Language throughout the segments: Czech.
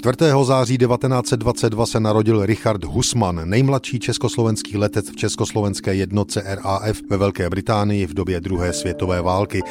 4. září 1922 se narodil Richard Husman, nejmladší československý letec v československé jednotce RAF ve Velké Británii v době druhé světové války.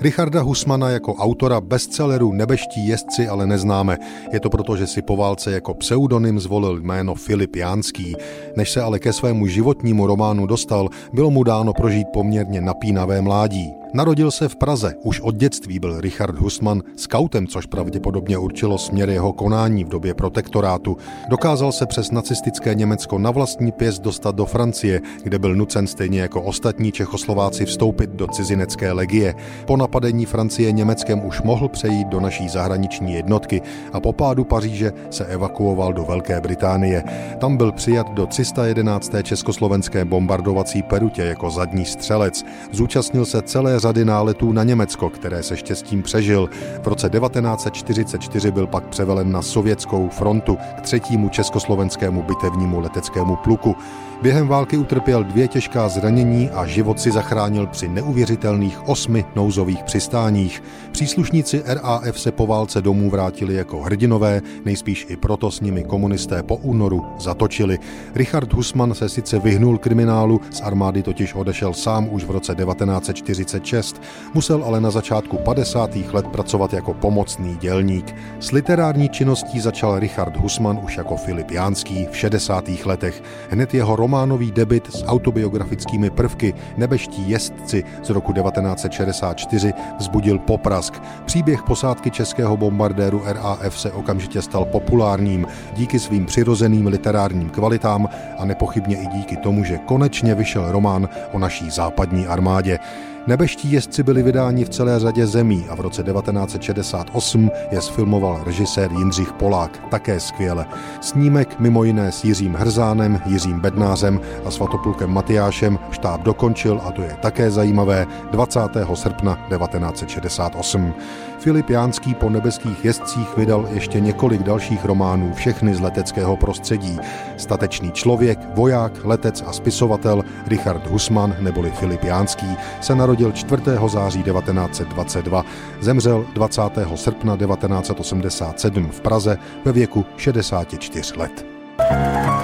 Richarda Husmana jako autora bestselleru Nebeští jezdci ale neznáme. Je to proto, že si po válce jako pseudonym zvolil jméno Filip Jánský. Než se ale ke svému životnímu románu dostal, bylo mu dáno prožít poměrně napínavé mládí. Narodil se v Praze. Už od dětství byl Richard Husman skautem, což pravděpodobně určilo směr jeho konání v době protektorátu. Dokázal se přes nacistické Německo na vlastní pěst dostat do Francie, kde byl nucen stejně jako ostatní Čechoslováci vstoupit do cizinecké legie. Po napadení Francie Německem už mohl přejít do naší zahraniční jednotky a po pádu Paříže se evakuoval do Velké Británie. Tam byl přijat do 311. československé bombardovací perutě jako zadní střelec. Zúčastnil se celé řady náletů na Německo, které se štěstím přežil. V roce 1944 byl pak převelen na sovětskou frontu k třetímu československému bitevnímu leteckému pluku. Během války utrpěl dvě těžká zranění a život si zachránil při neuvěřitelných osmi nouzových přistáních. Příslušníci RAF se po válce domů vrátili jako hrdinové, nejspíš i proto s nimi komunisté po únoru zatočili. Richard Husman se sice vyhnul kriminálu, z armády totiž odešel sám už v roce 1946, musel ale na začátku 50. let pracovat jako pomocný dělník. S literární činností začal Richard Husman už jako Filip Jánský v 60. letech. Hned jeho románový debit s autobiografickými prvky Nebeští jezdci z roku 1964 vzbudil poprask. Příběh posádky českého bombardéru RAF se okamžitě stal populárním díky svým přirozeným literárním kvalitám a nepochybně i díky tomu, že konečně vyšel román o naší západní armádě. Nebeští jezdci byli vydáni v celé řadě zemí a v roce 1968 je sfilmoval režisér Jindřich Polák, také skvěle. Snímek mimo jiné s Jiřím Hrzánem, Jiřím Bednářem a Svatopulkem Matyášem štáb dokončil, a to je také zajímavé, 20. srpna 1968. Filip Jánský po nebeských jezdcích vydal ještě několik dalších románů, všechny z leteckého prostředí. Statečný člověk, voják, letec a spisovatel Richard Husman neboli Filip Jánský se narodil 4. září 1922. Zemřel 20. srpna 1987 v Praze ve věku 64 let. thank you